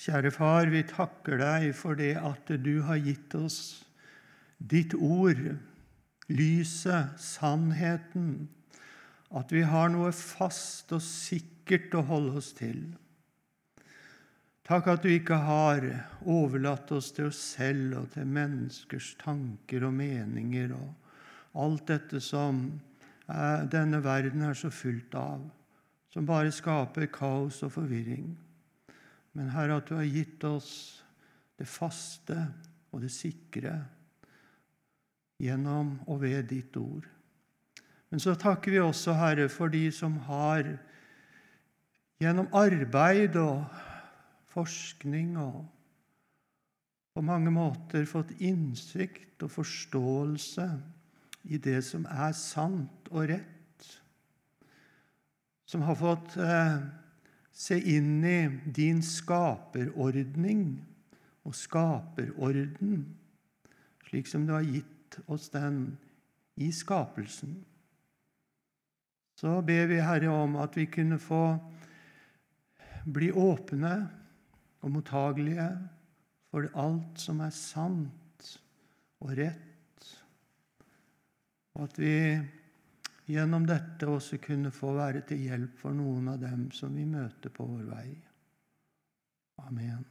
Kjære Far, vi takker deg for det at du har gitt oss ditt ord, lyset, sannheten, at vi har noe fast og sikkert å holde oss til. Takk at du ikke har overlatt oss til oss selv og til menneskers tanker og meninger og alt dette som denne verden er så fullt av, som bare skaper kaos og forvirring. Men Herre, at du har gitt oss det faste og det sikre gjennom og ved ditt ord. Men så takker vi også, Herre, for de som har gjennom arbeid og forskning og på mange måter fått innsikt og forståelse i det som er sant og rett, som har fått eh, se inn i din skaperordning og skaperorden, slik som du har gitt oss den i skapelsen. Så ber vi, Herre, om at vi kunne få bli åpne og mottagelige for alt som er sant og rett, og at vi gjennom dette også kunne få være til hjelp for noen av dem som vi møter på vår vei. Amen.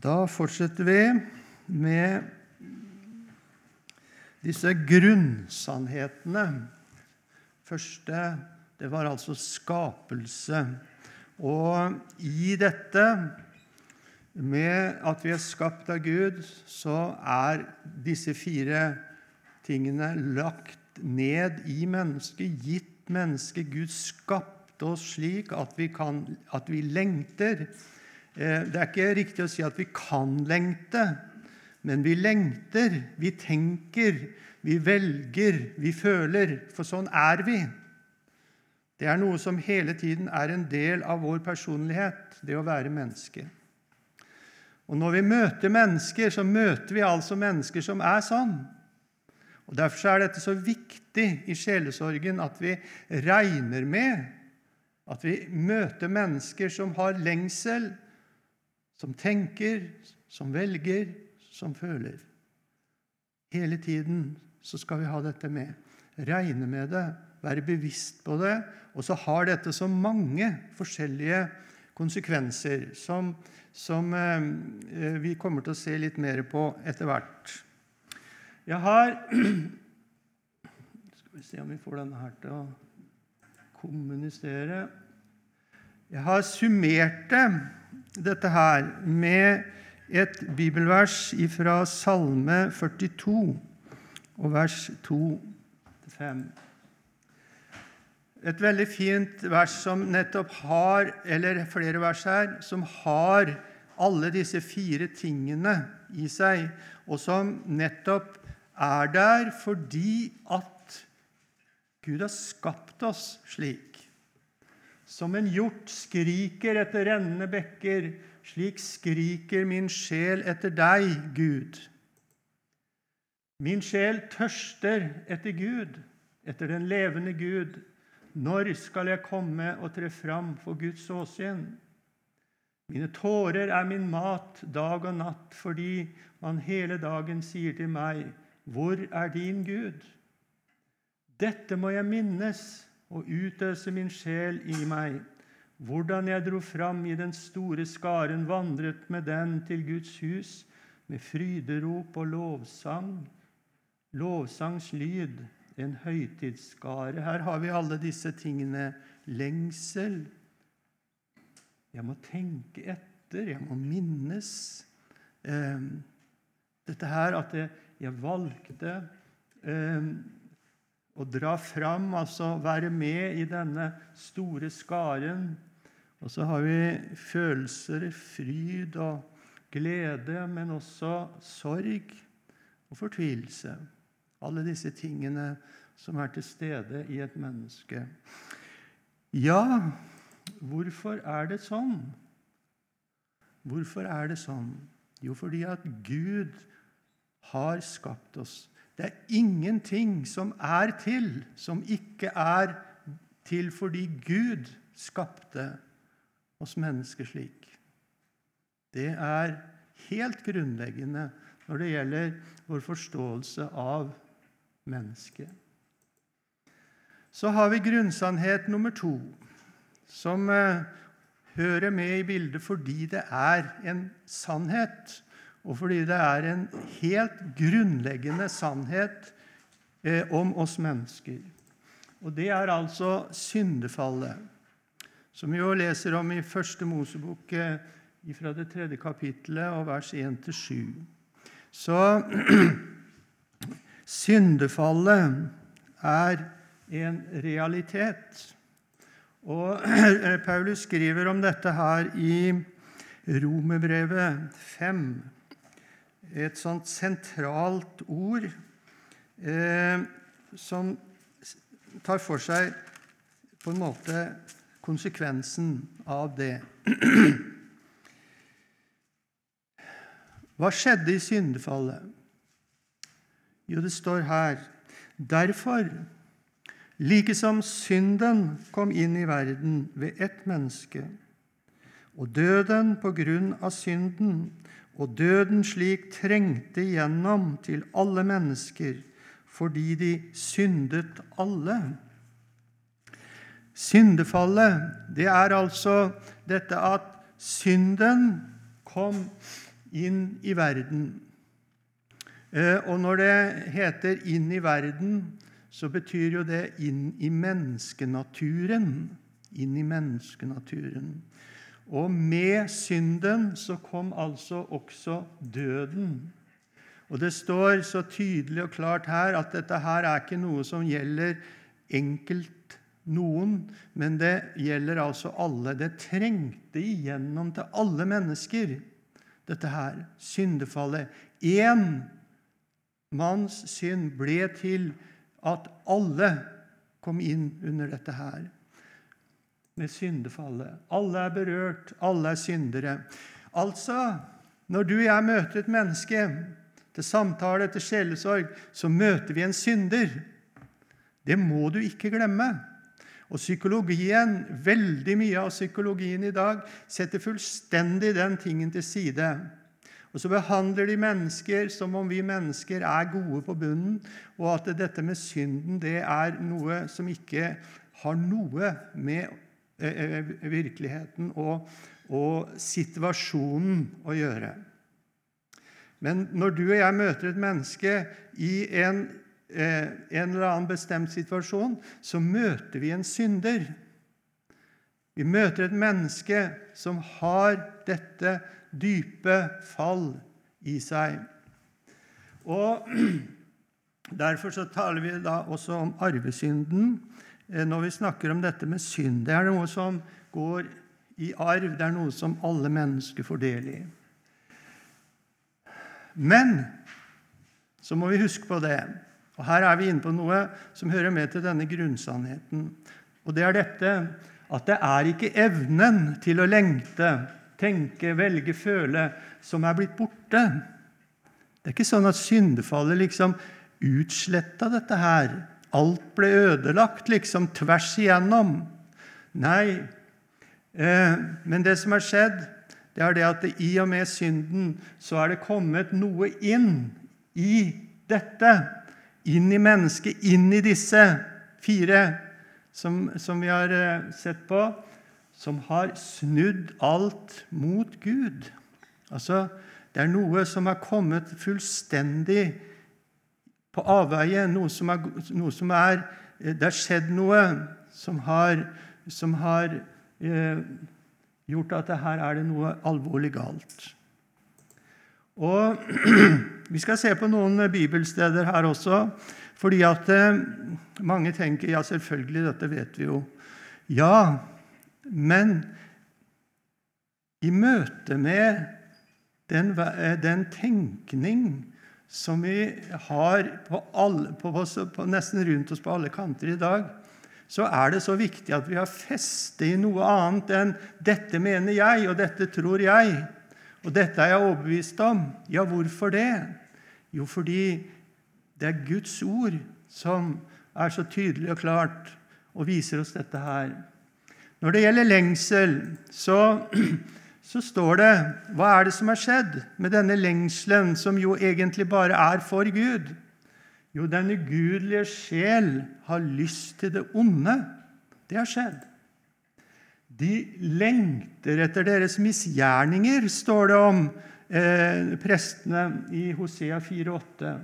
Da fortsetter vi med disse grunnsannhetene. Første det var altså skapelse. Og i dette med at vi er skapt av Gud, så er disse fire tingene lagt ned i mennesket, gitt mennesket. Gud skapte oss slik at vi, kan, at vi lengter. Eh, det er ikke riktig å si at vi kan lengte, men vi lengter, vi tenker, vi velger, vi føler. For sånn er vi. Det er noe som hele tiden er en del av vår personlighet, det å være menneske. Og Når vi møter mennesker, så møter vi altså mennesker som er sånn. Og Derfor er dette så viktig i sjelesorgen at vi regner med at vi møter mennesker som har lengsel, som tenker, som velger, som føler. Hele tiden så skal vi ha dette med. Regne med det, være bevisst på det. Og så har dette så mange forskjellige konsekvenser som, som eh, vi kommer til å se litt mer på etter hvert. Jeg har Skal vi se om vi får denne her til å kommunisere. Jeg har summert det, dette her med et bibelvers fra Salme 42 og vers 2-5 et veldig fint vers som nettopp har, eller flere vers her, som har alle disse fire tingene i seg, og som nettopp er der fordi at Gud har skapt oss slik. Som en hjort skriker etter rennende bekker, slik skriker min sjel etter deg, Gud. Min sjel tørster etter Gud, etter den levende Gud. Når skal jeg komme og tre fram for Guds åsyn? Mine tårer er min mat dag og natt, fordi man hele dagen sier til meg, Hvor er din Gud? Dette må jeg minnes og utøse min sjel i meg, hvordan jeg dro fram i den store skaren, vandret med den til Guds hus, med fryderop og lovsang, lovsangs lyd en høytidsskare. Her har vi alle disse tingene. Lengsel. Jeg må tenke etter, jeg må minnes. Eh, dette her at jeg valgte eh, å dra fram, altså være med i denne store skaren. Og så har vi følelser, fryd og glede, men også sorg og fortvilelse. Alle disse tingene som er til stede i et menneske. Ja, hvorfor er det sånn? Hvorfor er det sånn? Jo, fordi at Gud har skapt oss. Det er ingenting som er til, som ikke er til fordi Gud skapte oss mennesker slik. Det er helt grunnleggende når det gjelder vår forståelse av mennesket. Så har vi grunnsannhet nummer to, som eh, hører med i bildet fordi det er en sannhet, og fordi det er en helt grunnleggende sannhet eh, om oss mennesker. Og det er altså syndefallet, som vi jo leser om i Første Mosebok eh, fra det tredje kapittelet og vers 1-7. Så syndefallet er en realitet. Og Paulus skriver om dette her i Romerbrevet 5, et sånt sentralt ord eh, som tar for seg på en måte konsekvensen av det. Hva skjedde i syndefallet? Jo, det står her Derfor, like som synden kom inn i verden ved ett menneske, og døden på grunn av synden, og døden slik trengte igjennom til alle mennesker fordi de syndet alle. Syndefallet, det er altså dette at synden kom inn i verden. Eh, og når det heter 'inn i verden', så betyr jo det inn i menneskenaturen. Inn i menneskenaturen. Og med synden så kom altså også døden. Og det står så tydelig og klart her at dette her er ikke noe som gjelder enkelt noen, men det gjelder altså alle. Det trengte igjennom til alle mennesker, dette her, syndefallet. Én manns synd ble til at alle kom inn under dette her med syndefallet. Alle er berørt, alle er syndere. Altså, når du og jeg møter et menneske til samtale, til sjelesorg, så møter vi en synder. Det må du ikke glemme. Og psykologien, veldig mye av psykologien i dag setter fullstendig den tingen til side. Og så behandler de mennesker som om vi mennesker er gode på bunnen, og at dette med synden det er noe som ikke har noe med eh, eh, virkeligheten og, og situasjonen å gjøre. Men når du og jeg møter et menneske i en, eh, en eller annen bestemt situasjon, så møter vi en synder. Vi møter et menneske som har dette dype fall i seg. Og Derfor så taler vi da også om arvesynden eh, når vi snakker om dette med synd. Det er noe som går i arv. Det er noe som alle mennesker får del i. Men så må vi huske på det. Og Her er vi inne på noe som hører med til denne grunnsannheten. Og det er dette at det er ikke evnen til å lengte tenke, velge, føle, som er blitt borte. Det er ikke sånn at syndefallet liksom utsletta dette her. Alt ble ødelagt liksom tvers igjennom. Nei, eh, men det som har skjedd, det er det at det, i og med synden så er det kommet noe inn i dette. Inn i mennesket, inn i disse fire som, som vi har eh, sett på som har snudd alt mot Gud. Altså, Det er noe som har kommet fullstendig på avveie. Noe som er, noe som er Det har skjedd noe som har, som har eh, gjort at her er det noe alvorlig galt. Og Vi skal se på noen bibelsteder her også, fordi at eh, mange tenker ja, selvfølgelig, dette vet vi jo. Ja, men i møte med den, den tenkning som vi har på, alle, på, på, nesten rundt oss på alle kanter i dag, så er det så viktig at vi har feste i noe annet enn 'dette mener jeg', og 'dette tror jeg', og 'dette er jeg overbevist om'. Ja, hvorfor det? Jo, fordi det er Guds ord som er så tydelig og klart og viser oss dette her. Når det gjelder lengsel, så, så står det Hva er det som har skjedd med denne lengselen, som jo egentlig bare er for Gud? Jo, den ugudelige sjel har lyst til det onde. Det har skjedd. De lengter etter deres misgjerninger, står det om eh, prestene i Hosea 4,8.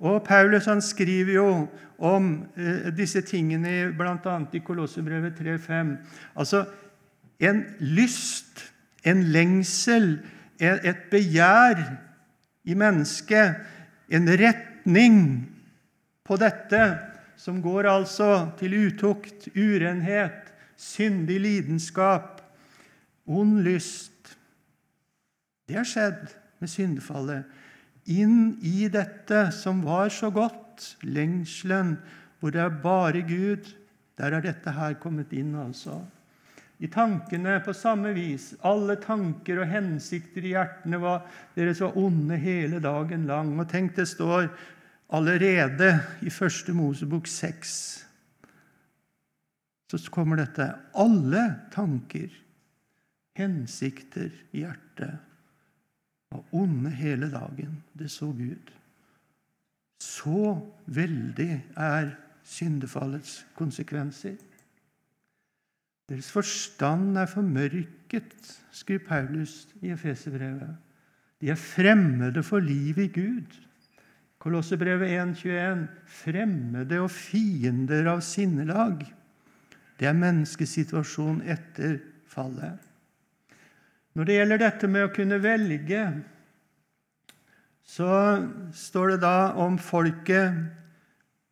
Og Paulus han skriver jo om eh, disse tingene bl.a. i Kolossebrevet 3,5. Altså en lyst, en lengsel, et begjær i mennesket, en retning på dette som går altså til utukt, urenhet, syndig lidenskap, ond lyst. Det har skjedd med syndefallet. Inn i dette som var så godt, lengselen, hvor det er bare Gud, der er dette her kommet inn, altså. I tankene på samme vis. Alle tanker og hensikter i hjertene var deres var onde hele dagen lang. Og tenk, det står allerede i Første Mosebok 6 så kommer dette. Alle tanker, hensikter i hjertet, var onde hele dagen. Det så Gud. Så veldig er syndefallets konsekvenser. Deres forstand er formørket, skriver Paulus i Efeserbrevet. De er fremmede for livet i Gud. Kolossebrevet 1,21.: Fremmede og fiender av sinnelag. Det er menneskesituasjonen etter fallet. Når det gjelder dette med å kunne velge, så står det da om folket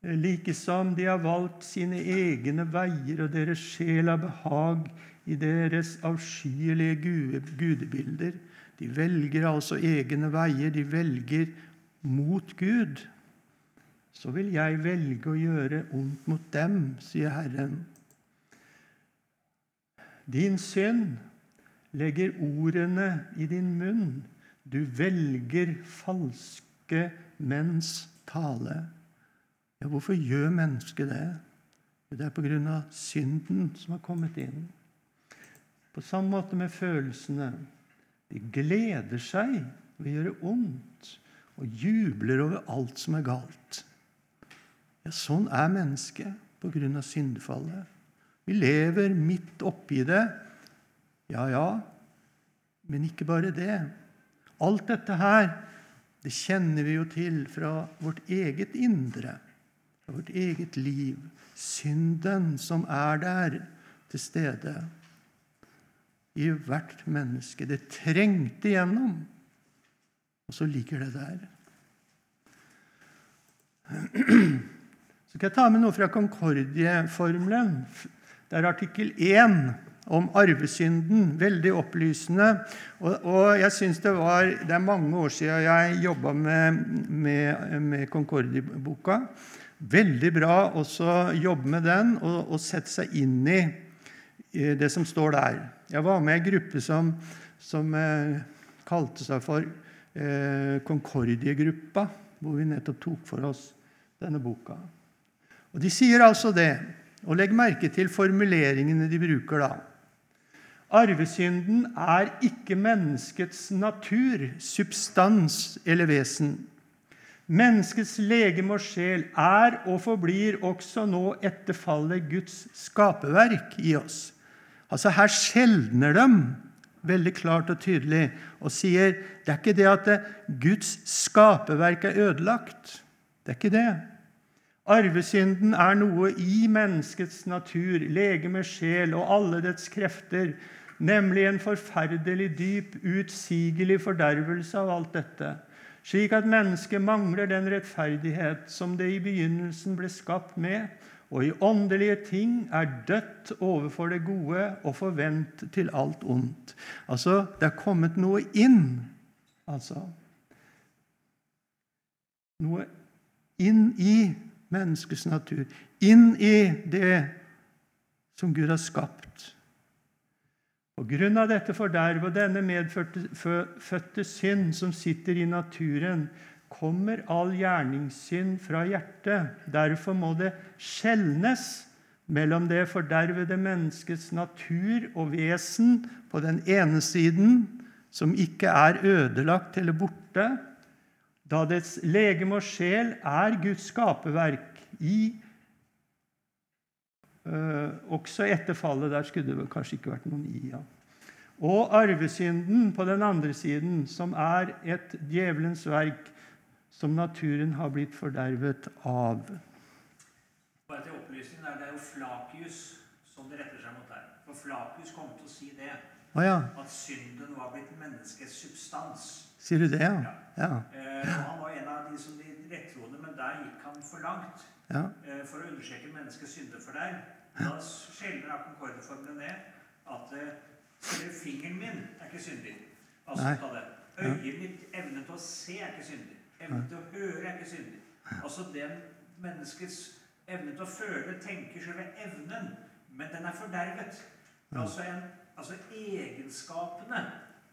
likesom de har valgt sine egne veier, og deres sjel har behag i deres avskyelige gudebilder. De velger altså egne veier, de velger mot Gud. Så vil jeg velge å gjøre ondt mot dem, sier Herren. Din synd legger ordene i din munn. Du velger falske menns tale. Ja, hvorfor gjør mennesket det? Det er pga. synden som har kommet inn. På samme måte med følelsene. De gleder seg ved å gjøre ondt og jubler over alt som er galt. Ja, Sånn er mennesket pga. syndefallet. Vi lever midt oppi det. Ja, ja, men ikke bare det. Alt dette her det kjenner vi jo til fra vårt eget indre, fra vårt eget liv. Synden som er der til stede i hvert menneske. Det trengte gjennom, og så ligger det der. Så skal jeg ta med noe fra Concordie-formelen. Det er artikkel 1 om arvesynden. Veldig opplysende. Og, og jeg synes det var Det er mange år siden jeg jobba med, med, med Concordie-boka. Veldig bra også jobbe med den og, og sette seg inn i det som står der. Jeg var med i en gruppe som, som eh, kalte seg for eh, Concordie-gruppa, hvor vi nettopp tok for oss denne boka. Og De sier altså det og legg merke til formuleringene de bruker da. Arvesynden er ikke menneskets natur, substans eller vesen. Menneskets legeme og sjel er og forblir også nå etter fallet Guds skaperverk i oss. Altså Her skjelner de veldig klart og tydelig og sier det er ikke det at Guds skaperverk er ødelagt. Det er ikke det. Arvesynden er noe i menneskets natur, legeme, sjel og alle dets krefter, nemlig en forferdelig dyp, utsigelig fordervelse av alt dette, slik at mennesket mangler den rettferdighet som det i begynnelsen ble skapt med, og i åndelige ting er dødt overfor det gode og forvent til alt ondt. Altså, det er kommet noe inn, altså. Noe inn i menneskets natur, inn i det som Gud har skapt. På grunn av dette forderv og denne medfødte synd som sitter i naturen, kommer all gjerningssynd fra hjertet. Derfor må det skjelnes mellom det fordervede menneskets natur og vesen på den ene siden, som ikke er ødelagt eller borte, da dets legeme og sjel er Guds skaperverk i øh, Også etter fallet. Der skulle det kanskje ikke vært noen i. Ja. Og arvesynden på den andre siden, som er et djevelens verk som naturen har blitt fordervet av. Bare til opplysning er Det jo Flakius som det retter seg mot her. For Flakius kom til å si det. Ah, ja. At synden var blitt menneskets substans. Sier du det, ja? ja. Eh, han var en av de som de rettroende, men der gikk han for langt. ja. Eh, for å understreke menneskets synde for deg. Da skjelner akkordformelen ned at eh, fingeren min er ikke syndig. Altså, det. Øyet mitt, evne til å se, er ikke syndig. Evne til å høre er ikke syndig. Altså den menneskets evne til å føle, tenke selve evnen, men den er fordervet. Altså, en, altså egenskapene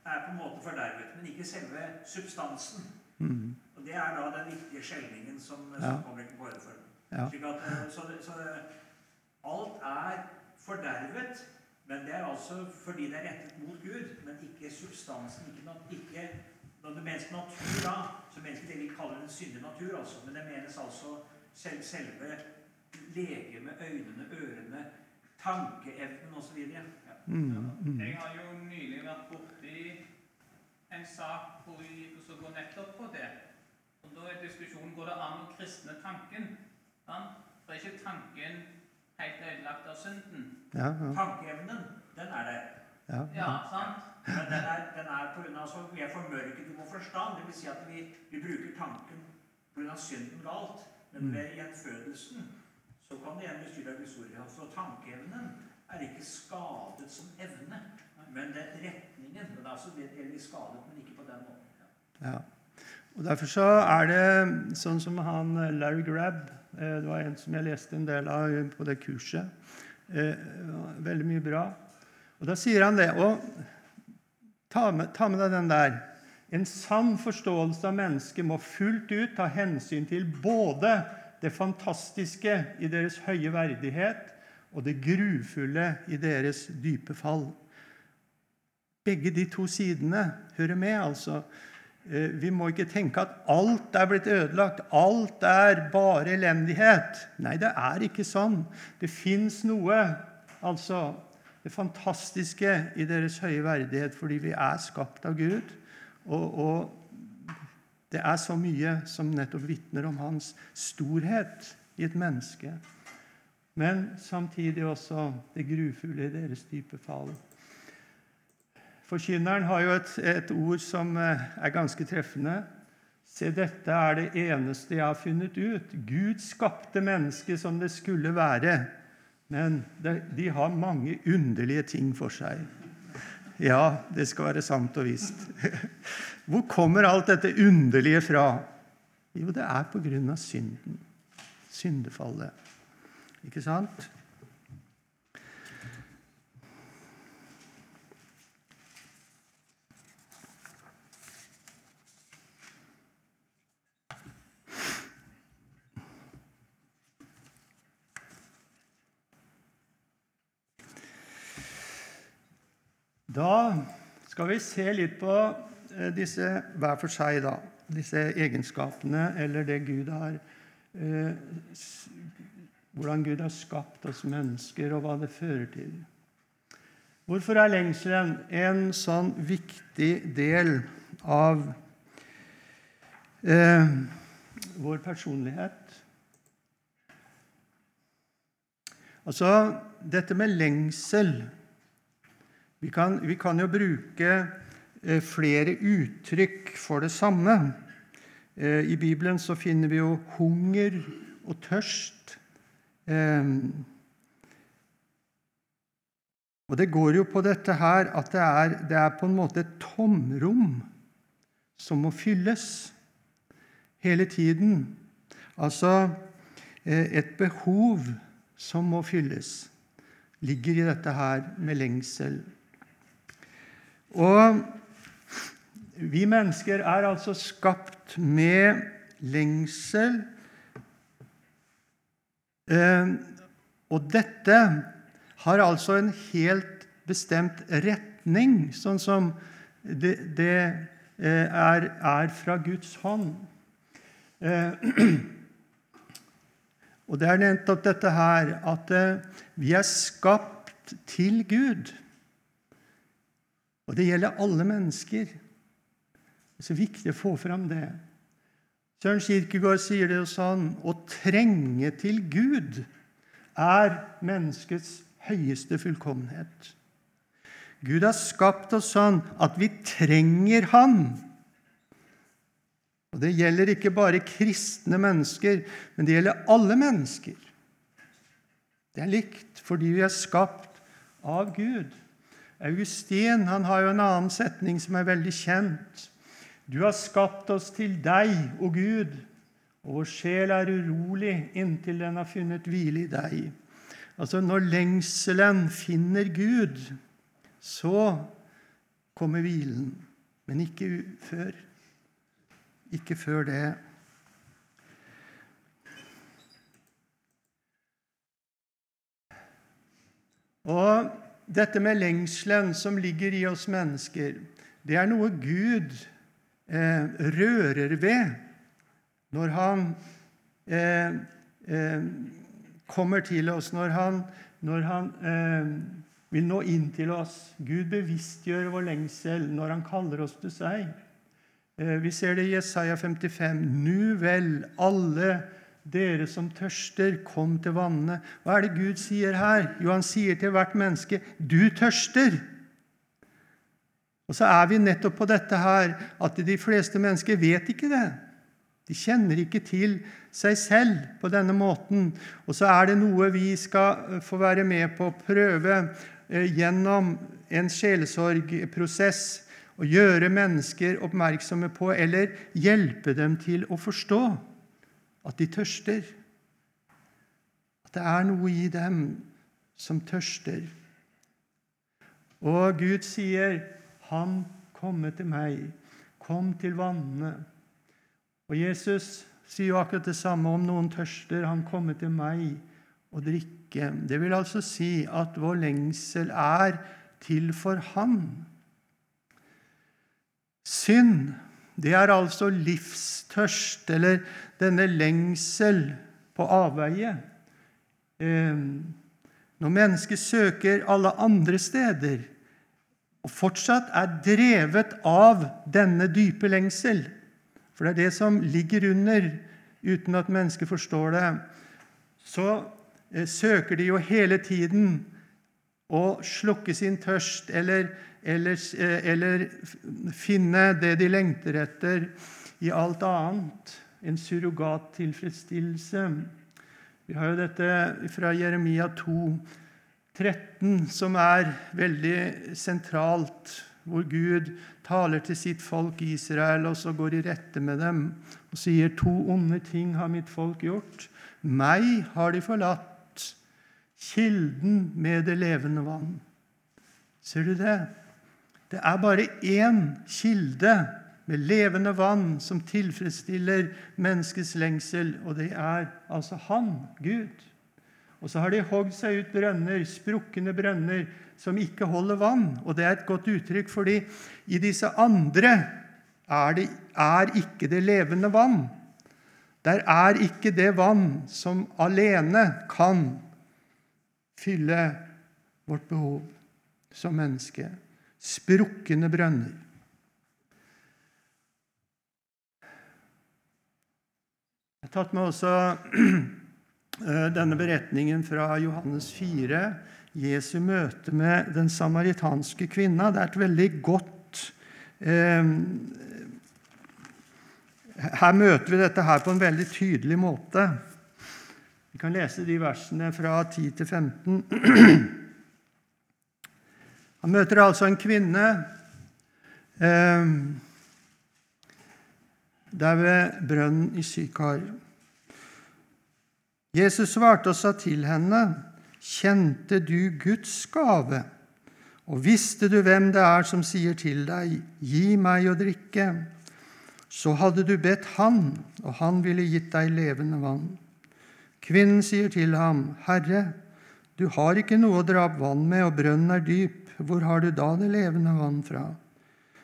er på en måte fordervet, men ikke selve substansen. Mm. Og Det er da den viktige skjelningen som, som Ja. kommer i KR-formen. Ja. Eh, så, så alt er fordervet, men det er altså fordi det er rettet mot Gud, men ikke substansen. Ikke, ikke Når det menes natur da, så menes det vi kaller en syndig natur, altså, men det menes altså selv, selve legemet, øynene, ørene, tankeevnen osv. Ja. Mm. Mm. Jeg har jo nylig vært borti en sak hvor vi som går nettopp på det. Og Da er diskusjonen går det an å kristne tanken. Sant? For er ikke tanken helt ødelagt av synden? Ja, ja, Tankeevnen, den er det. ja, Ja, sant? Men den er, den er på grunn av, sånn, vi er formørket i vår forstand. Det vil si at vi, vi bruker tanken pga. synden galt. Men Mm. ved gjenfødelsen så kan det igjen bestyre av historien. Så tankeevnen er ikke skadet som evne, men den retningen. Den er altså skadet, men ikke på den måten. Ja. Og Derfor så er det sånn som han eh, Larry Grabb eh, Det var en som jeg leste en del av på det kurset. Eh, Veldig mye bra. Og Da sier han det. Og ta med, ta med deg den der. En sann forståelse av mennesket må fullt ut ta hensyn til både det fantastiske i deres høye verdighet og det grufulle i deres dype fall. Begge de to sidene hører med, altså. Eh, Vi må ikke tenke at alt er blitt ødelagt, alt er bare elendighet. Nei, det er ikke sånn. Det fins noe, altså det fantastiske i deres høye verdighet, fordi vi er skapt av Gud. Og, og det er så mye som nettopp vitner om hans storhet i et menneske. Men samtidig også det grufulle i deres dype fall. Forkynneren har jo et, et ord som eh, er ganske treffende. Se, dette er det eneste jeg har funnet ut. Gud skapte mennesket som det skulle være. Men de har mange underlige ting for seg. Ja, det skal være sant og visst. Hvor kommer alt dette underlige fra? Jo, det er på grunn av synden. Syndefallet. Ikke sant? Da skal vi se litt på eh, disse hver for seg, da. Disse egenskapene, eller det Gud har eh, Hvordan Gud har skapt oss mennesker, og hva det fører til. Hvorfor er lengselen en sånn viktig del av eh, vår personlighet? Altså, dette med lengsel vi kan, vi kan jo bruke eh, flere uttrykk for det samme. Eh, I Bibelen så finner vi jo hunger og tørst. Eh, og det går jo på dette her at det er, det er på en måte et tomrom som må fylles hele tiden. Altså et behov som må fylles, ligger i dette her med lengsel. Og vi mennesker er altså skapt med lengsel. Eh, Og dette har altså en helt bestemt retning, sånn som det, det eh, er, er, fra Guds hånd. Eh, og det er nettopp dette her at vi er skapt til Gud. Og det gjelder alle mennesker. Det er så viktig å få fram det. Søren Kirkegård sier det jo sånn Å trenge til Gud er menneskets høyeste fullkommenhet. Gud har skapt oss sånn at vi trenger Han. Og Det gjelder ikke bare kristne mennesker, men det gjelder alle mennesker. Det er likt fordi vi er skapt av Gud. Augustin han har jo en annen setning som er veldig kjent. Du har skapt oss til deg, o Gud, og vår sjel er urolig inntil den har funnet hvile i deg. Altså, når lengselen finner Gud, så kommer hvilen. Men ikke før. Ikke før det. Og dette med lengselen som ligger i oss mennesker, det er noe Gud eh, rører ved når han eh, eh, kommer til oss, når han, når han eh, vil nå inn til oss. Gud bevisstgjør vår lengsel når han kaller oss til seg. Eh, vi ser det i Jesaja 55. Nu vel, alle dere som tørster, kom til vannene. Hva er det Gud sier her? Jo, han sier til hvert menneske, 'Du tørster'. Og så er vi nettopp på dette her at de fleste mennesker vet ikke det. De kjenner ikke til seg selv på denne måten. Og så er det noe vi skal få være med på å prøve eh, gjennom en sjelesorgprosess å gjøre mennesker oppmerksomme på, eller hjelpe dem til å forstå at de tørster. At det er noe i dem som tørster. Og Gud sier, 'Han komme til meg'. Kom til vannene. Og Jesus sier jo akkurat det samme om noen tørster. Han kommer til meg og drikke. Det vil altså si at vår lengsel er til for Han. Synd, det er altså livstørst, eller denne lengsel på avveie. Eh, når mennesket søker alle andre steder og fortsatt er drevet av denne dype lengsel For det er det som ligger under, uten at mennesket forstår det. Så eh, søker de jo hele tiden å slukke sin tørst eller, eller, eh, eller finne det de lengter etter, i alt annet en surrogattilfredsstillelse. Vi har jo dette fra Jeremia 2, 13, som er veldig sentralt, hvor Gud taler til sitt folk Israel og så går i rette med dem og sier to onde ting har mitt folk gjort. Meg har de forlatt, kilden med det levende vann. Ser du det? Det er bare én kilde med levende vann som tilfredsstiller menneskets lengsel, og det er altså Han, Gud. Og så har de hogd seg ut brønner, sprukne brønner, som ikke holder vann. Og det er et godt uttrykk, fordi i disse andre er, det, er ikke det levende vann. Der er ikke det vann som alene kan fylle vårt behov som menneske. Sprukne brønner. Jeg har tatt med også eh, denne beretningen fra Johannes 4, Jesu møte med den samaritanske kvinna. Det er et veldig godt eh, Her møter vi dette her på en veldig tydelig måte. Vi kan lese de versene fra 10 til 15. Han møter altså en kvinne eh, der ved brønnen i Sykar. Jesus svarte og sa til henne, Kjente du Guds gave, og visste du hvem det er som sier til deg, Gi meg å drikke, så hadde du bedt Han, og Han ville gitt deg levende vann. Kvinnen sier til ham, Herre, Du har ikke noe å dra opp vann med, og brønnen er dyp. Hvor har du da det levende vann fra?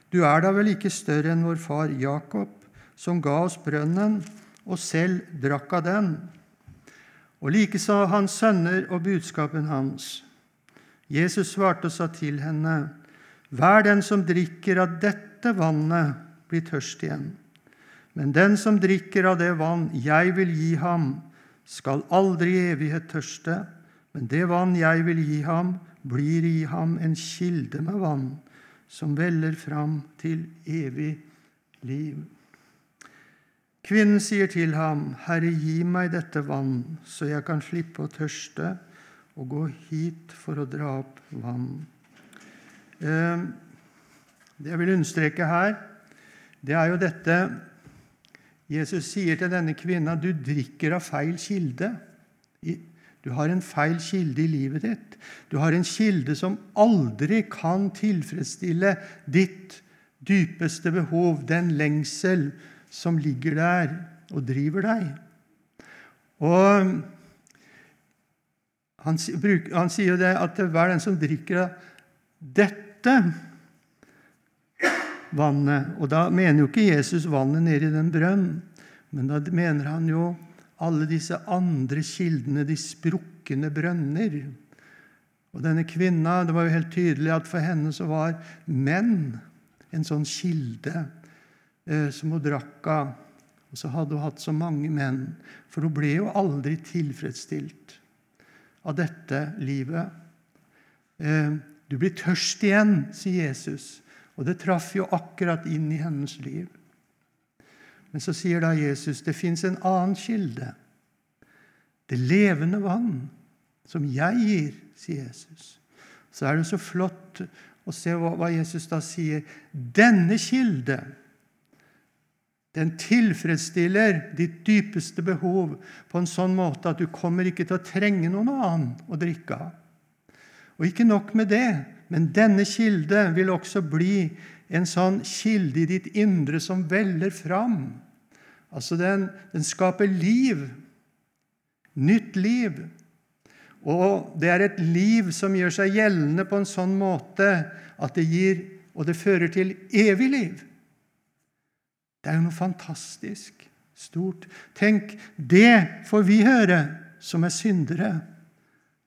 Du er da vel ikke større enn vår far Jakob, som ga oss brønnen, og selv drakk av den, og likeså hans sønner og budskapen hans. Jesus svarte og sa til henne, Vær den som drikker av dette vannet, blir tørst igjen. Men den som drikker av det vann jeg vil gi ham, skal aldri i evighet tørste. Men det vann jeg vil gi ham, blir i ham en kilde med vann som veller fram til evig liv. Kvinnen sier til ham, Herre, gi meg dette vann, så jeg kan slippe å tørste og gå hit for å dra opp vann. Eh, det jeg vil understreke her, det er jo dette Jesus sier til denne kvinna, du drikker av feil kilde. Du har en feil kilde i livet ditt. Du har en kilde som aldri kan tilfredsstille ditt dypeste behov, den lengsel som ligger der og driver deg. Og han, han sier jo det at hver den som drikker av dette vannet Og da mener jo ikke Jesus vannet nede i den brønn, men da mener han jo alle disse andre kildene, de sprukne brønner. Og denne kvinna, Det var jo helt tydelig at for henne så var menn en sånn kilde Eh, som hun drakk av. Og så hadde hun hatt så mange menn, for hun ble jo aldri tilfredsstilt av dette livet. Eh, du blir tørst igjen, sier Jesus. Og det traff jo akkurat inn i hennes liv. Men så sier da Jesus det fins en annen kilde. Det levende vann, som jeg gir, sier Jesus. Så er det så flott å se hva Jesus da sier. Denne kilde den tilfredsstiller ditt dypeste behov på en sånn måte at du kommer ikke til å trenge noen annen å drikke av. Og ikke nok med det, men denne kilde vil også bli en sånn kilde i ditt indre som veller fram. Altså, den, den skaper liv. Nytt liv. Og det er et liv som gjør seg gjeldende på en sånn måte at det gir og det fører til evig liv. Det er jo noe fantastisk stort. Tenk, det får vi høre som er syndere,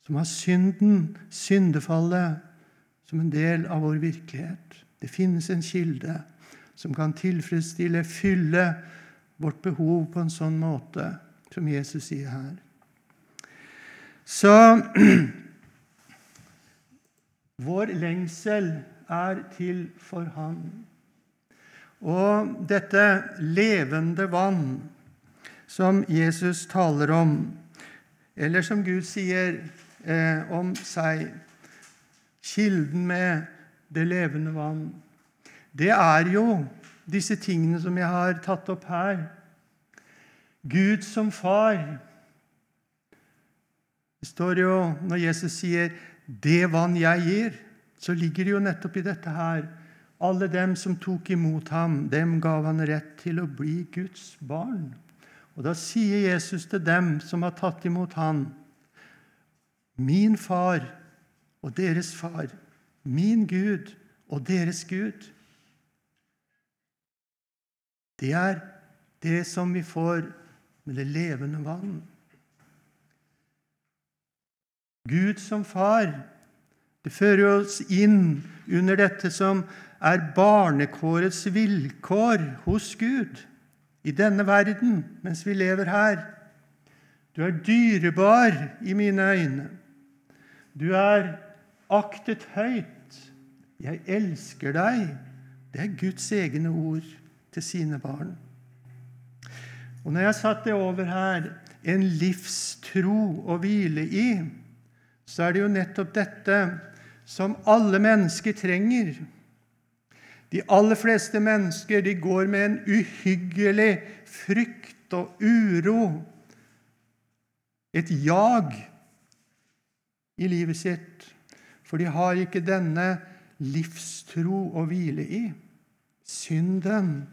som har synden, syndefallet, som en del av vår virkelighet. Det finnes en kilde som kan tilfredsstille, fylle vårt behov på en sånn måte som Jesus sier her. Så vår lengsel er til for Han. Og dette levende vann som Jesus taler om, eller som Gud sier eh, om seg, kilden med det levende vann, det er jo disse tingene som jeg har tatt opp her. Gud som far. Det står jo når Jesus sier 'det vann jeg gir', så ligger det jo nettopp i dette her alle dem som tok imot ham, dem gav han rett til å bli Guds barn. Og Da sier Jesus til dem som har tatt imot ham, min far og deres far, min Gud og deres Gud. Det er det som vi får med det levende vann. Gud som far. Det fører oss inn under dette som er barnekårets vilkår hos Gud i denne verden mens vi lever her. Du er dyrebar i mine øyne. Du er aktet høyt. Jeg elsker deg. Det er Guds egne ord til sine barn. Og når jeg satte over her en livstro å hvile i, så er det jo nettopp dette som alle mennesker trenger. De aller fleste mennesker de går med en uhyggelig frykt og uro, et jag, i livet sitt. For de har ikke denne livstro å hvile i. Synden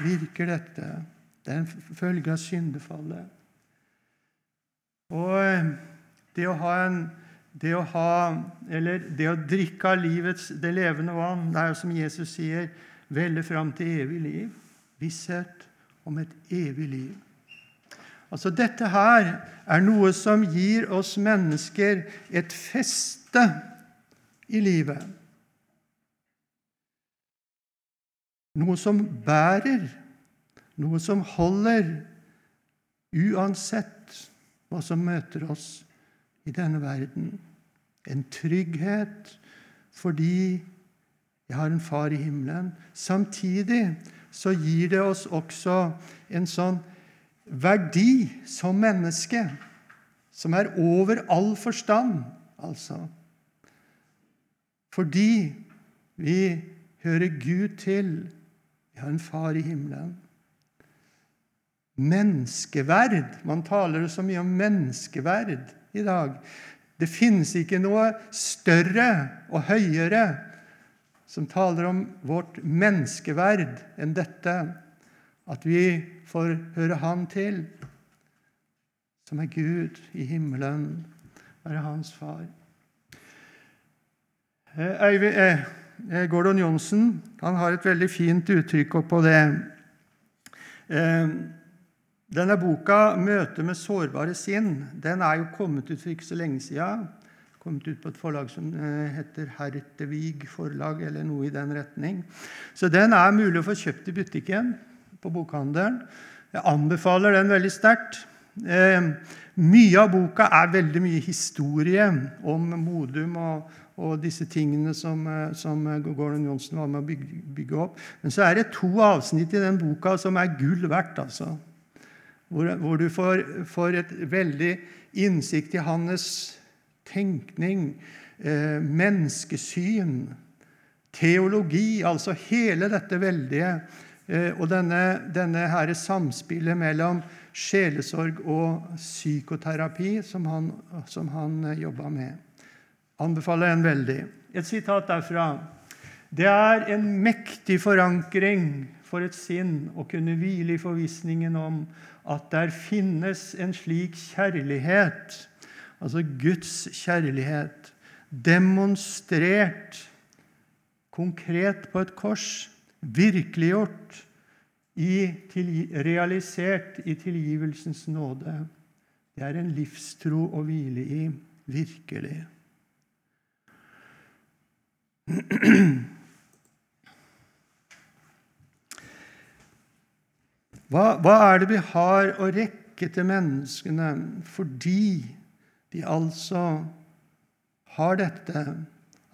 virker dette. Det er en følge av syndefallet. Og det å ha en det å ha Eller det å drikke av livets, det levende vann, det er jo som Jesus sier, velle fram til evig liv. Visshet om et evig liv. Altså Dette her er noe som gir oss mennesker et feste i livet. Noe som bærer, noe som holder, uansett hva som møter oss i denne verden. En trygghet fordi jeg har en far i himmelen. Samtidig så gir det oss også en sånn verdi som menneske som er over all forstand, altså. Fordi vi hører Gud til. Vi har en far i himmelen. Menneskeverd. Man taler så mye om menneskeverd i dag. Det finnes ikke noe større og høyere som taler om vårt menneskeverd enn dette. At vi får høre Han til, som er Gud i himmelen, være Hans far. Eh, Øyvind, eh, eh, Gordon Johnsen har et veldig fint uttrykk på det. Eh, denne boka, 'Møte med sårbare sinn', den er jo kommet ut for ikke så lenge siden. Kommet ut på et forlag som eh, heter Hertevig forlag, eller noe i den retning. Så den er mulig å få kjøpt i butikken på bokhandelen. Jeg anbefaler den veldig sterkt. Eh, mye av boka er veldig mye historie om Modum og, og disse tingene som, eh, som, Gordon Johnsen var med å bygge, bygge, opp. Men så er det to avsnitt i den boka som er gull verdt. altså hvor, hvor du får, får, et veldig innsikt i hans tenkning, eh, menneskesyn, teologi, altså hele dette veldige eh, Og denne, denne her samspillet mellom sjelesorg og psykoterapi som han, som han eh, jobba med. Anbefaler den veldig. Et sitat derfra. Det er en mektig forankring for et sinn å kunne hvile i forvissningen om at der finnes en slik kjærlighet, altså Guds kjærlighet, demonstrert konkret på et kors, virkeliggjort, i, realisert i tilgivelsens nåde. Det er en livstro å hvile i, virkelig. Hva, hva, er det vi har å rekke til menneskene fordi de altså har dette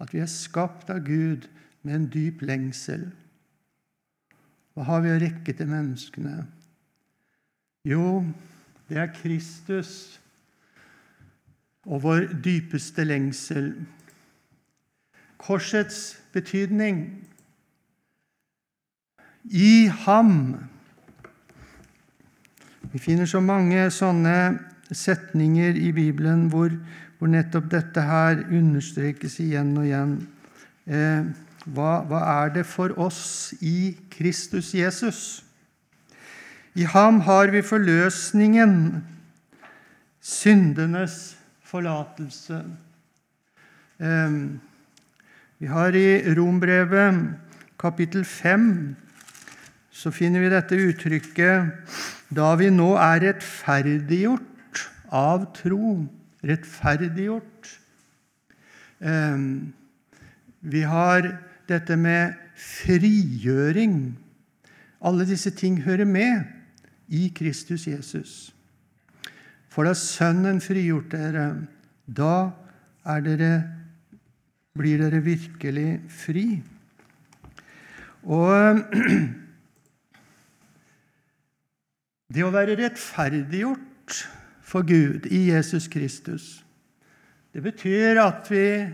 at vi er skapt av Gud med en dyp lengsel? Hva har vi å rekke til menneskene? Jo, det er Kristus og vår dypeste lengsel. Korsets betydning. I ham vi finner så mange sånne setninger i Bibelen hvor, hvor nettopp dette her understrekes igjen og igjen. Eh, hva, hva er det for oss i Kristus Jesus? I ham har vi forløsningen, syndenes forlatelse. Eh, vi har i Rombrevet kapittel 5 så finner vi dette uttrykket da vi nå er rettferdiggjort av tro. Rettferdiggjort. Ehm, vi har dette med frigjøring. Alle disse ting hører med i Kristus Jesus. For da Sønnen frigjort dere, da er dere, blir dere virkelig fri. Og Det å være rettferdiggjort for Gud i Jesus Kristus, det betyr at vi,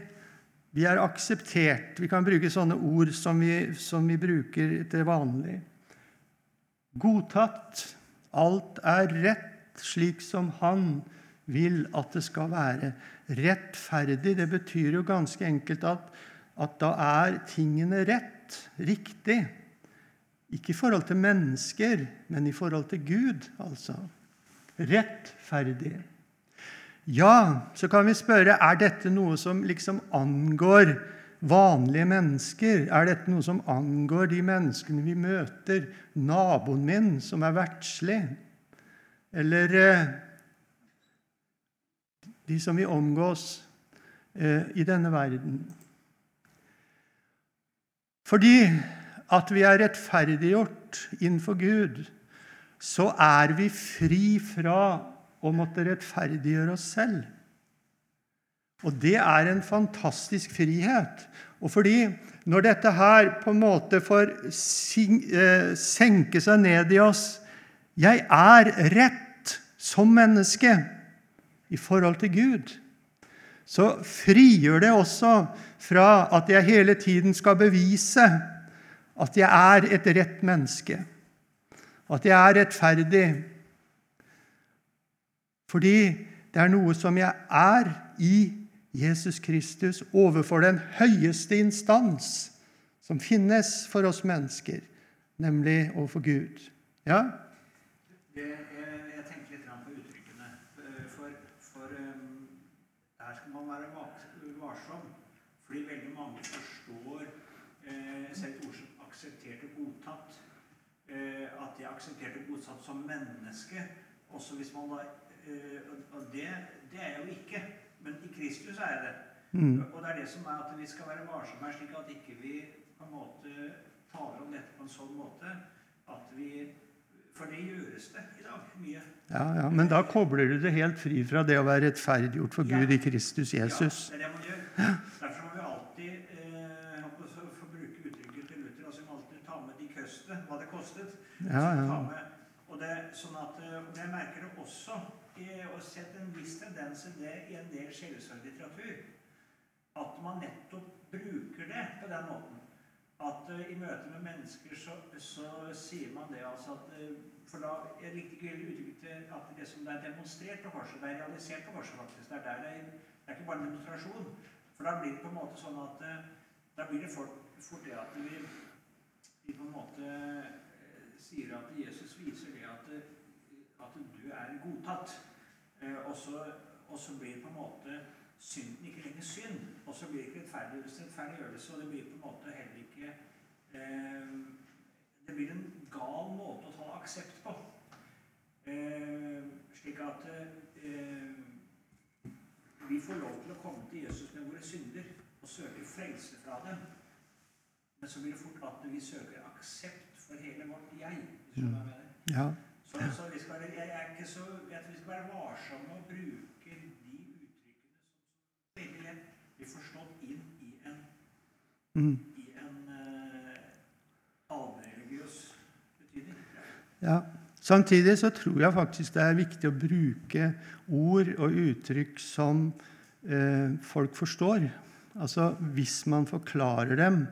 vi er akseptert. Vi kan bruke sånne ord som vi, som vi bruker til vanlig. Godtatt. Alt er rett slik som Han vil at det skal være. Rettferdig, det betyr jo ganske enkelt at, at da er tingene rett, riktig. Ikke i forhold til mennesker, men i forhold til Gud, altså. Rettferdig. Ja, så kan vi spørre er dette noe som liksom angår vanlige mennesker. Er dette noe som angår de menneskene vi møter? Naboen min som er verdslig? Eller eh, de som vi omgås eh, i denne verden? Fordi at vi er rettferdiggjort innenfor Gud, så er vi fri fra å måtte rettferdiggjøre oss selv. Og det er en fantastisk frihet. Og fordi når dette her på en måte får eh, senke seg ned i oss Jeg er rett som menneske i forhold til Gud. Så frigjør det også fra at jeg hele tiden skal bevise at jeg er et rett menneske. At jeg er rettferdig. Fordi det er noe som jeg er i Jesus Kristus overfor den høyeste instans som finnes for oss mennesker, nemlig overfor Gud. Ja? Det, jeg, jeg tenker litt på uttrykkene. For, for um, her skal man være varsom. Fordi veldig mange forstår eh, selv et ord som akseptert og godtatt. Eh, at de aksepterte Godsatt som menneske. Også hvis man da, eh, Og det, det er jeg jo ikke. Men i Kristus er jeg det. Mm. Og det er det som er at vi skal være varsomme, slik at ikke vi på en måte taler om dette på en sånn måte at vi For det gjøres det i dag mye. Ja, ja, Men da kobler du det helt fri fra det å være rettferdiggjort for Gud i Kristus Jesus. Ja, det er det man gjør. Derfor må vi alltid eh, for å bruke uttrykket til Luther, altså vi må alltid ta med de kostet. Ja, ja. Og det, sånn at, eh, jeg merker det også og sett en viss tendens i det i en del sjelesorglitteratur. At man nettopp bruker det på den måten. At uh, i møte med mennesker så, så, sier man det altså at uh, For da Jeg likte ikke uttrykket at det som det er demonstrert på korset, det er realisert på korset, faktisk. Det er, der det, er, det er ikke bare en demonstrasjon. For da blir det på en måte sånn at uh, Da blir det fort, fort det at vi, vi på en måte sier at Jesus viser det at at du er godtatt. Eh, og så blir på en måte synden ikke lenger synd. Og så blir det ikke rettferdiggjørelse rettferdiggjørelse, og det blir på en måte heller ikke eh, Det blir en gal måte å ta aksept på. Eh, slik at eh, vi får lov til å komme til Jesus med våre synder og søke frelse fra dem. Men så blir det fort at vi søker aksept for hele vårt jeg. Mm. Ja. Så, så vi skal, jeg, er ikke så, jeg tror vi skal være varsomme og bruke de uttrykkene som veldig lett blir forstått inn i en, mm. i en uh, allmennreligiøs betydning. Ja. Samtidig så tror jeg faktisk det er viktig å bruke ord og uttrykk som eh, folk forstår. Altså hvis man forklarer dem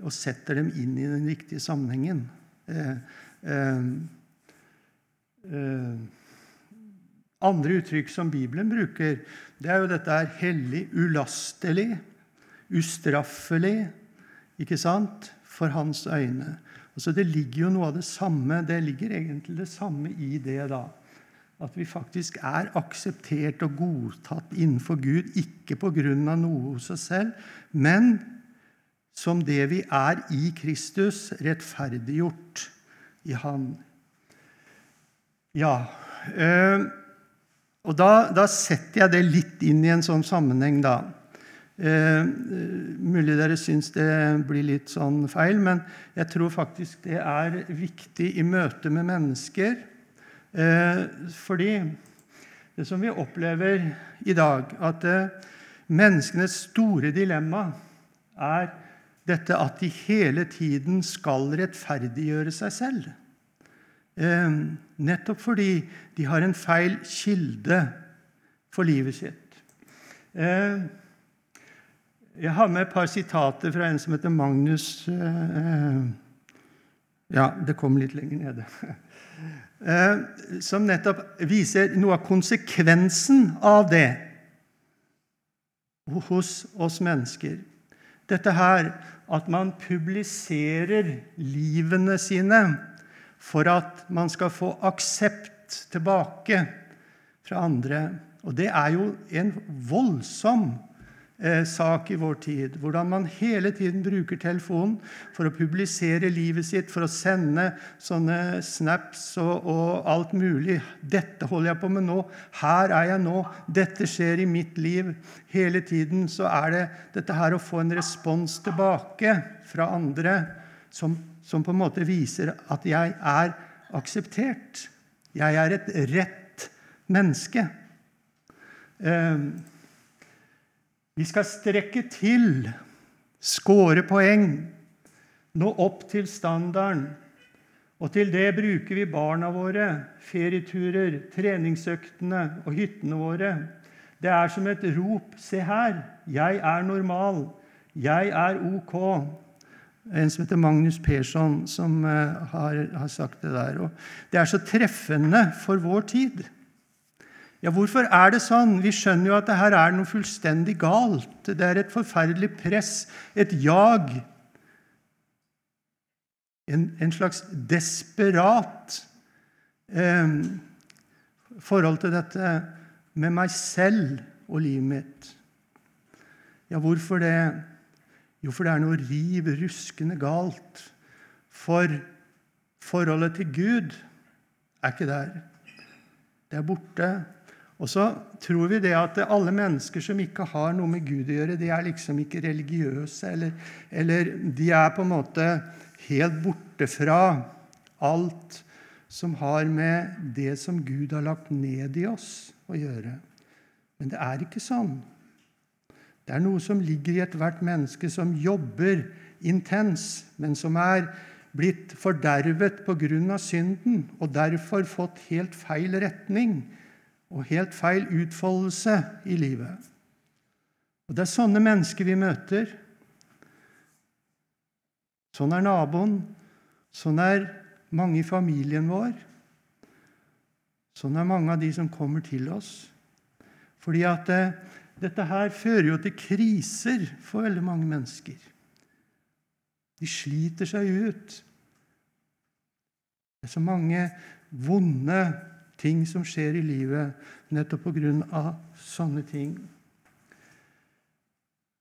og setter dem inn i den riktige sammenhengen. Eh, eh, Eh, andre uttrykk som Bibelen bruker, det er jo dette her hellig, ulastelig, ustraffelig, ikke sant? For hans øyne. Altså Det ligger jo noe av det samme det ligger egentlig det samme i det. da. At vi faktisk er akseptert og godtatt innenfor Gud, ikke pga. noe hos oss selv, men som det vi er i Kristus, rettferdiggjort i Han. Ja. Øh, og da, da, setter jeg det litt inn i en sånn sammenheng, da. Eh, mulig dere syns det blir litt sånn feil, men jeg tror faktisk det er viktig i møte med mennesker. Eh, fordi det som vi opplever i dag, at eh, menneskenes store dilemma er dette at de hele tiden skal rettferdiggjøre seg selv. Eh, nettopp fordi de har en feil kilde for livet sitt. Eh, jeg har med et par sitater fra en som heter Magnus eh, Ja, det kom litt lenger nede. Som nettopp viser noe av konsekvensen av det hos oss mennesker. Dette her at man publiserer livene sine for at man skal få aksept tilbake fra andre. Og det er jo en voldsom eh, sak i vår tid. Hvordan man hele tiden bruker telefonen for å publisere livet sitt, for å sende sånne snaps og, og alt mulig. 'Dette holder jeg på med nå. Her er jeg nå. Dette skjer i mitt liv.' Hele tiden så er det dette her å få en respons tilbake fra andre som, som på en måte viser at jeg er akseptert. Jeg er et rett menneske. Eh, vi skal strekke til, skåre poeng, nå opp til standarden. Og til det bruker vi barna våre, ferieturer, treningsøktene og hyttene våre. Det er som et rop. Se her, jeg er normal. Jeg er ok. En som heter Magnus Persson, som eh, har, har sagt det der. Og det er så treffende for vår tid. Ja, hvorfor er det sånn? Vi skjønner jo at det her er noe fullstendig galt. Det er et forferdelig press, et jag. En, en slags desperat eh, forhold til dette med meg selv og livet mitt. Ja, hvorfor det? Jo, for det er noe riv ruskende galt. For forholdet til Gud er ikke der. Det er borte. Og så tror vi det at alle mennesker som ikke har noe med Gud å gjøre, de er liksom ikke religiøse, eller, eller de er på en måte helt borte fra alt som har med det som Gud har lagt ned i oss, å gjøre. Men det er ikke sånn. Det er noe som ligger i ethvert menneske som jobber intens, men som er blitt fordervet pga. synden og derfor fått helt feil retning og helt feil utfoldelse i livet. Og Det er sånne mennesker vi møter. Sånn er naboen. Sånn er mange i familien vår. Sånn er mange av de som kommer til oss. Fordi at det, eh, dette her fører jo til kriser for veldig mange mennesker. De sliter seg ut. Det er så mange vonde ting som skjer i livet nettopp pga. sånne ting.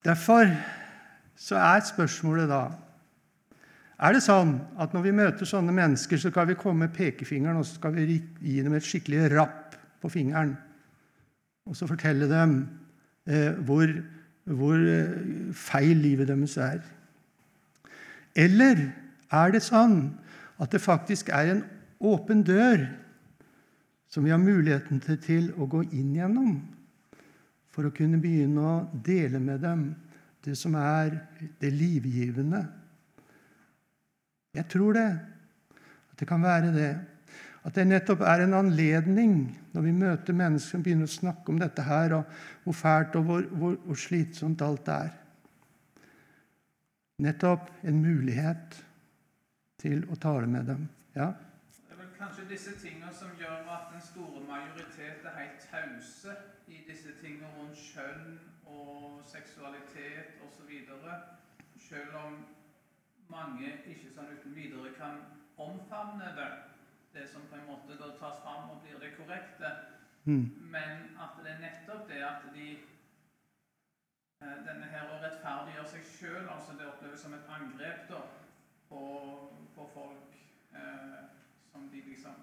Derfor så er spørsmålet da Er det sånn at når vi møter sånne mennesker, så skal vi komme med pekefingeren og så skal vi gi dem et skikkelig rapp på fingeren og så fortelle dem eh, hvor, hvor eh, feil livet deres er? Eller er det sånn at det faktisk er en åpen dør som vi har muligheten til å gå inn gjennom for å kunne begynne å dele med dem det som er det livgivende. Jeg tror det. At det kan være det. At det nettopp er en anledning når vi møter mennesker som begynner å snakke om dette her, og hvor fælt og hvor, hvor, hvor slitsomt alt er. Nettopp en mulighet til å tale med dem. Ja? Kanskje disse tingene som gjør at den store majoritet er helt tause i disse tingene rundt kjønn og seksualitet osv. Selv om mange ikke sånn uten videre kan omfavne det, det som på en måte da tas fram og blir det korrekte. Mm. Men at det er nettopp det at de eh, denne her å rettferdiggjøre seg sjøl, altså det oppleves som et angrep da, på, på folk. Eh, som de liksom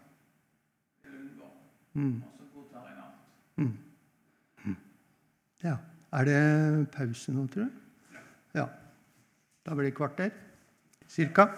vil unngå. Mm. Og så godtar en alt. Mm. mm. Ja. Er det pause nå, tror du? Ja. Da blir det kvarter? Cirka?